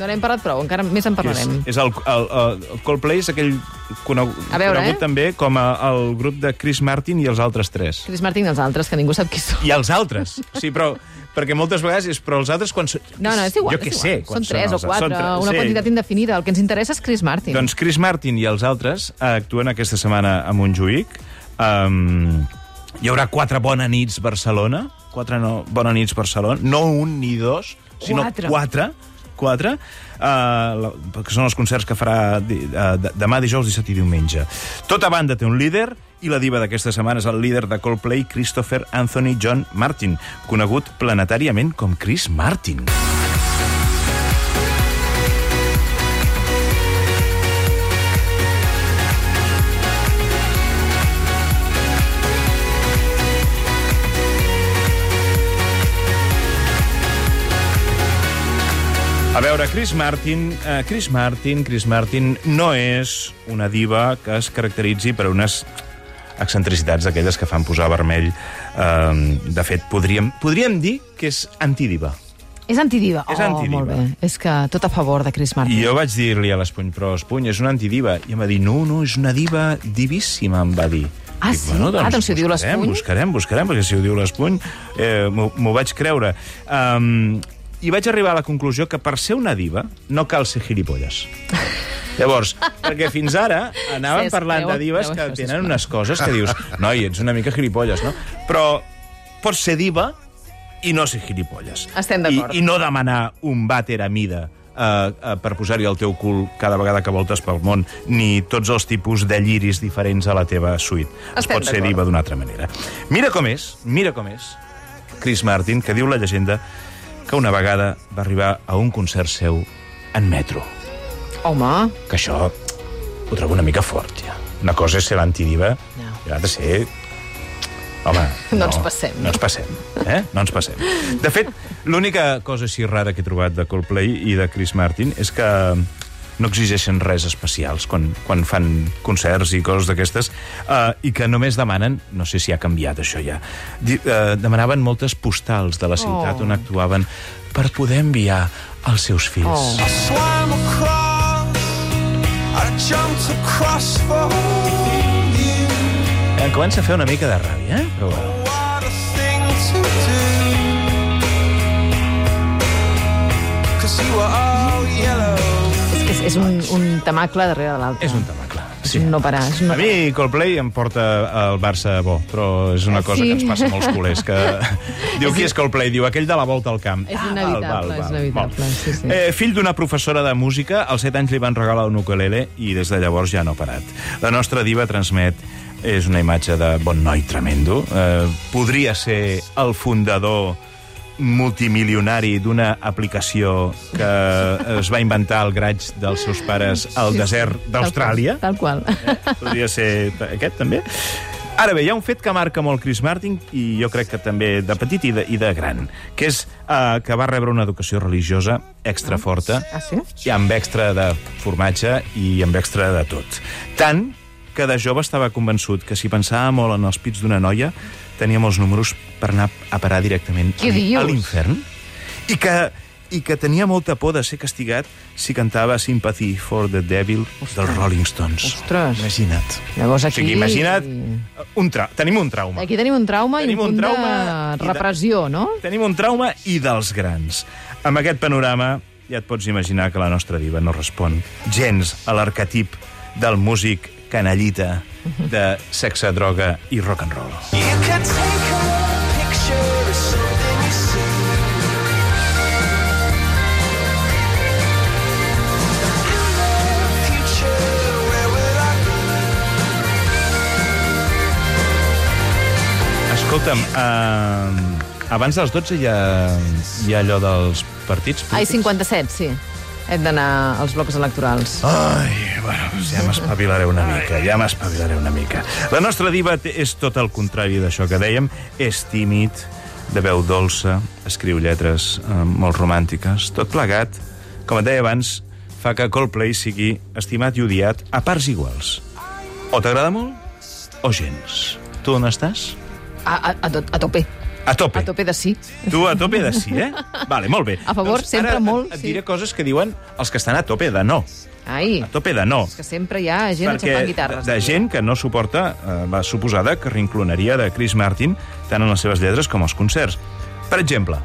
No n'hem parlat prou, encara més en que és, parlarem. és el, el, el Coldplay és aquell conegut, A veure, conegut eh? també com a, el grup de Chris Martin i els altres tres. Chris Martin i els altres, que ningú sap qui són. I els altres. Sí, però perquè moltes vegades és però els altres quan són... No, no, és igual. Jo què sé. Són tres o quatre, són tre- una sí. quantitat indefinida. El que ens interessa és Chris Martin. Doncs Chris Martin i els altres eh, actuen aquesta setmana a Montjuïc. Um, hi haurà quatre Bona Nits Barcelona. Quatre no, Bona Nits Barcelona. No un ni dos, sinó Quatre. quatre. Quatre. Uh, la, que són els concerts que farà di, uh, demà, dijous, dissabte i diumenge. Tota banda té un líder i la diva d'aquesta setmana és el líder de Coldplay, Christopher Anthony John Martin, conegut planetàriament com Chris Martin. A veure, Chris Martin, eh, Chris Martin, Chris Martin no és una diva que es caracteritzi per unes excentricitats d'aquelles que fan posar vermell. Eh, de fet, podríem, podríem dir que és antidiva. És antidiva. És oh, antidiva. molt bé. És que tot a favor de Chris Martin. I jo vaig dir-li a l'Espuny, però Espuny, és una antidiva. I em va dir, no, no, és una diva divíssima, em va dir. Ah, sí? Ah, doncs si ho diu buscarem, l'Espuny. Buscarem, buscarem, perquè si ho diu l'Espuny eh, m'ho vaig creure. Um, I vaig arribar a la conclusió que per ser una diva no cal ser gilipolles. Llavors, perquè fins ara anàvem Sí, parlant creu- de divas creu que això, tenen unes coses que dius, noi, ets una mica gilipolles, no? Però pots ser diva i no ser gilipolles. Estem d'acord. I, I no demanar un vàter a mida eh, eh, per posar-hi al teu cul cada vegada que voltes pel món, ni tots els tipus de lliris diferents a la teva suite. Es pot ser diva d'una altra manera. Mira com és, mira com és, Chris Martin, que diu la llegenda que una vegada va arribar a un concert seu en metro. Home, Que això ho trobo una mica fort, ja. Una cosa és ser l'antidiva, No. i l'altra ser... Home, No ens passem. No ens passem, eh? No ens passem. De fet, l'única cosa així rara que he trobat de Coldplay i de Chris Martin és que no exigeixen res especials quan, quan fan concerts i coses d'aquestes uh, i que només demanen, no sé si ha canviat això ja, di, uh, demanaven moltes postals de la ciutat Oh. on actuaven per poder enviar als seus fills. Oh. swam across, I jumped across for you. Em comença a fer una mica de ràbia, eh? Però bueno. Cause you were all yellow. És és, un, un temacle darrere de l'altre. És un tema clar. És un no parar. És no A mi Coldplay em porta el Barça bo, però és una cosa Sí. que ens passa a molts culers, que diu qui és Coldplay? Diu aquell de la volta al camp. És Ah, inevitable, és inevitable, sí, sí. Eh, fill d'una professora de música, als 7 anys li van regalar un ukulele i des de llavors ja no ha parat. La nostra diva transmet és una imatge de bon noi tremendo. Eh, podria ser el fundador multimilionari d'una aplicació que es va inventar al graig dels seus pares al Sí, desert tal d'Austràlia. Tal qual. Podria ser aquest, també. Ara bé, hi ha un fet que marca molt Chris Martin, i jo crec que també de petit i de, i de gran, que és uh, que va rebre una educació religiosa extra forta, Ah, sí? i amb extra de formatge i amb extra de tot. Tant que de jove estava convençut que si pensava molt en els pits d'una noia, tenia molts números per anar a parar directament Què a- l'infern, i que i que tenia molta por de ser castigat si cantava Sympathy for the Devil dels Rolling Stones. Ostres. Imagina't. Llavors O aquí... sigui, imagina't, un tra tenim un trauma. Aquí tenim un trauma Tenim i un un punt trauma de de- repressió, no? Tenim un trauma i dels grans. Amb aquest panorama ja et pots imaginar que la nostra diva no respon gens a l'arquetip del músic canallita de sexe, droga i rock and roll. You can take a picture of something you see. Escolta'm, uh, abans dels 12 hi ha, hi ha allò dels partits Ai, polítics? 57, sí. Hem d'anar als blocs electorals. Ai, bueno, doncs ja m'espavilaré una mica, ja m'espavilaré una mica. La nostra diva és tot el contrari d'això que dèiem. És tímid, de veu dolça, escriu lletres eh, molt romàntiques. Tot plegat, com et deia abans, fa que Coldplay sigui estimat i odiat a parts iguals. O t'agrada molt, o gens. Tu on estàs? A, a, a, a tope. A tope. A tope de sí. Tu a tope de sí, eh? Vale, molt bé. A favor, sempre ara molt, Et, sí. diré coses que diuen els que estan a tope de no. Ai, A tope de no. és que sempre hi ha gent aixafant guitarres. de, de gent que no suporta eh, la suposada carrincloneria de Chris Martin tant en les seves lletres com als concerts. Per exemple,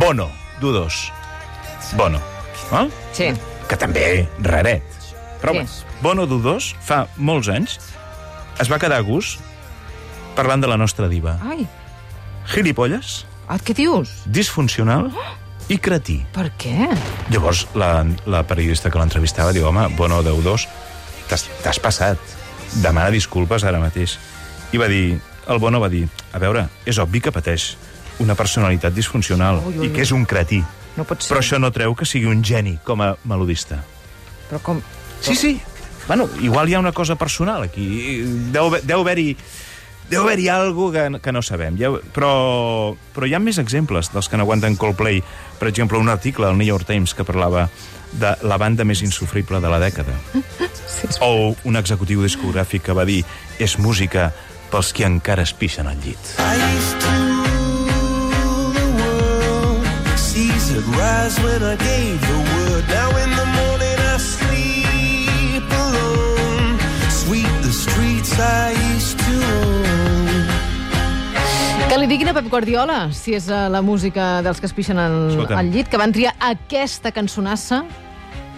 Bono, d'U2. Bono, val? Sí. que també raret. Però Sí. Bono d'U2 fa molts anys es va quedar a gust parlant de la nostra diva. Ai, Gilipolles, ah, què dius? disfuncional i cretí. Per què? Llavors, la, la periodista que l'entrevistava diu, home, Bono d'U2, t'has t'has passat. Demana disculpes ara mateix. I va dir, el Bono va dir, a veure, és obvi que pateix una personalitat disfuncional Ui, ui, i que és un cretí. No pot ser. Però això no treu que sigui un geni com a melodista. Però com... Sí, sí. Bueno, igual hi ha una cosa personal aquí. Deu, haver- deu haver-hi deu haver-hi alguna que, que no sabem. Ja, però, però hi ha més exemples dels que no aguanten Coldplay. Per exemple, un article al New York Times que parlava de la banda més insufrible de la dècada. Sí, O un executiu discogràfic que va dir és música pels que encara es pixen al llit. I used to rule the world. Seas rise when I gave the word. Now in the Que li diguin a Pep Guardiola, si és eh, la música dels que es pixen al, al llit, que van triar aquesta cançonassa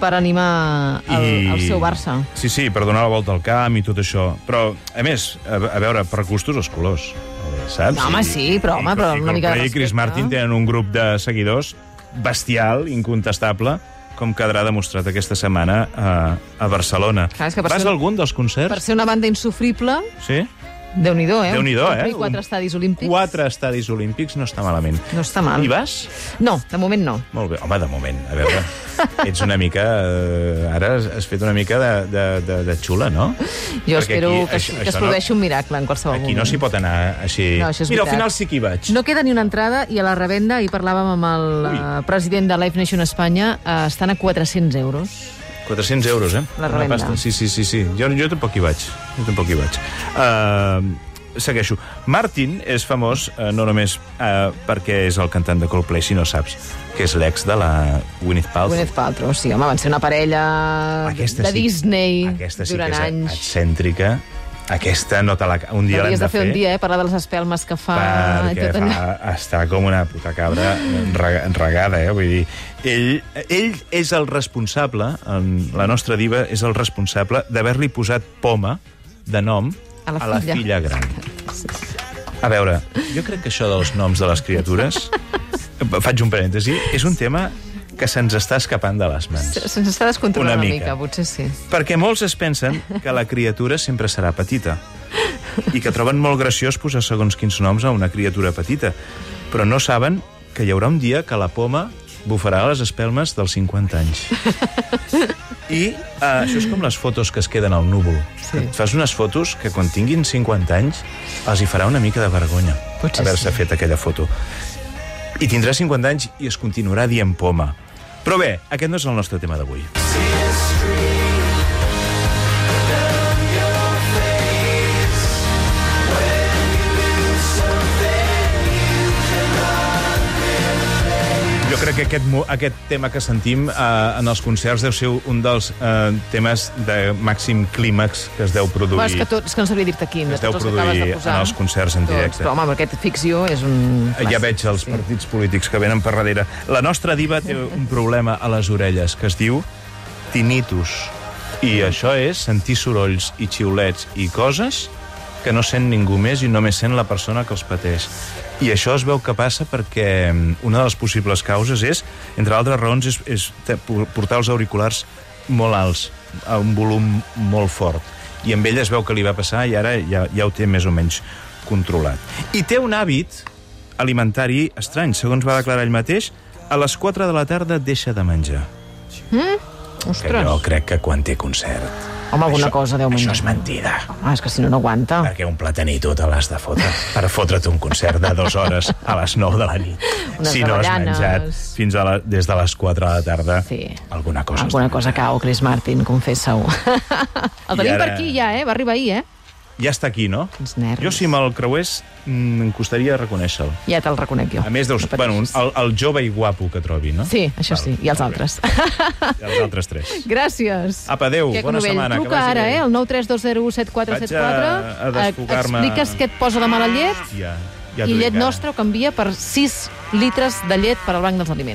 per animar el, el seu Barça. Sí, sí, per donar la volta al camp i tot això. Però, a més, a, a veure, per gustos els colors. eh, Saps? No, home, sí, però, home, i- però i una mica de i Chris respecte. Martin tenen un grup de seguidors bestial, incontestable, com quedarà demostrat aquesta setmana a, a Barcelona. Clar, és que per Vas ser- a algun dels Per concerts? ser una banda insufrible, Sí? Déu-n'hi-do, eh? Déu-n'hi-do, Omplir eh? Quatre estadis olímpics. Quatre estadis olímpics no està malament. No està mal. Hi vas? No, de moment no. Molt bé. Home, de moment, a veure, ets una mica... Eh, ara has, fet una mica de, de, de, de xula, no? Jo Perquè espero aquí, que, això- que es això no- produeixi un miracle en qualsevol Aquí moment. no s'hi pot anar així... No, això és Mira, al veritat. final sí que hi vaig. No queda ni una entrada i a la revenda, hi parlàvem amb el Ui. uh, president de Live Nation Espanya, uh, estan a 400 euros. 400 euros, eh? La revenda. Sí, sí, sí, sí. Jo, jo tampoc hi vaig. Jo tampoc hi vaig. Uh, segueixo. Martin és famós uh, no només uh, perquè és el cantant de Coldplay, si no saps, que és l'ex de la Gwyneth Paltrow. Gwyneth Paltrow, sí, home, van ser una parella Aquesta de sí- Disney Aquesta sí durant que és anys. excèntrica. Aquesta no te la... Un dia l'hem de de fer un dia, eh? Parlar de les espelmes que fa perquè tot fa, està com una puta cabra enregada, eh? Vull dir, ell, ell és el responsable, en la nostra diva és el responsable d'haver-li posat poma de nom A la a la filla. gran. A veure, jo crec que això dels noms de les criatures, faig un parèntesi, és un tema que se'ns està escapant de les mans. Se'ns està descontrolant Una una, mica. mica, potser sí. Perquè molts es pensen que la criatura sempre serà petita i que troben molt graciós posar segons quins noms a una criatura petita, però no saben que hi haurà un dia que la poma bufarà les espelmes dels 50 anys. I uh, això és com les fotos que es queden al núvol. Sí. Et fas unes fotos que quan tinguin 50 anys els hi farà una mica de vergonya haver-se sí. fet aquella foto. I tindrà 50 anys i es continuarà dient poma. Però bé, aquest no és el nostre tema d'avui. Crec que aquest, aquest tema que sentim eh, en els concerts deu ser un dels eh, temes de màxim clímax que es deu produir. Bueno, és que, tot, és que no sabria dir-te quin, de Es deu tots els que acabes de produir posar. en els concerts en Tots, directe. Però, home, aquest ficció és un... Ja clàssic, veig els sí. partits polítics que venen per darrere. La nostra diva té un problema a les orelles que es diu tinnitus. I això és sentir sorolls i xiulets i coses que no sent ningú més i només sent la persona que els pateix. I això es veu que passa perquè mm, una de les possibles causes és, entre altres raons, és, és portar els auriculars molt alts, a un volum molt fort. I amb ell es veu que li va passar i ara ja, ja ho té més o menys controlat. I té un hàbit alimentari estrany. Segons va declarar ell mateix, a les 4 de la tarda deixa de menjar. Que Ostres. jo crec que quan té concert... Home, alguna cosa deu Això menjar. és mentida. Ah, és que si no, no aguanta. Perquè un platanito te l'has de fotre per fotre't un concert de dues hores a les 9 de la nit. Unes si no has menjat fins a la, des de les 4 de la tarda, Sí. alguna cosa. Alguna cosa cau, Chris Martin, confessa-ho. El tenim ara- per aquí ja, eh? Va arribar ahir, eh? Ja està aquí, no? Nervis. Jo, si me'l creués, mm, em costaria reconèixer-lo. Ja te'l reconec jo. A més, deus, No bueno, el, el jove i guapo que trobi, no? Sí, això Val, sí, i els altres. I els altres tres. Gràcies. Apa, adéu, Què, bona Novell? setmana, que Truca vagi ara, bé. eh, al 932017474. Vaig a- a desfogar-me. Expliques què et posa de mala llet Ja, ja i llet nostra ho canvia per 6 litres de llet per al banc dels aliments.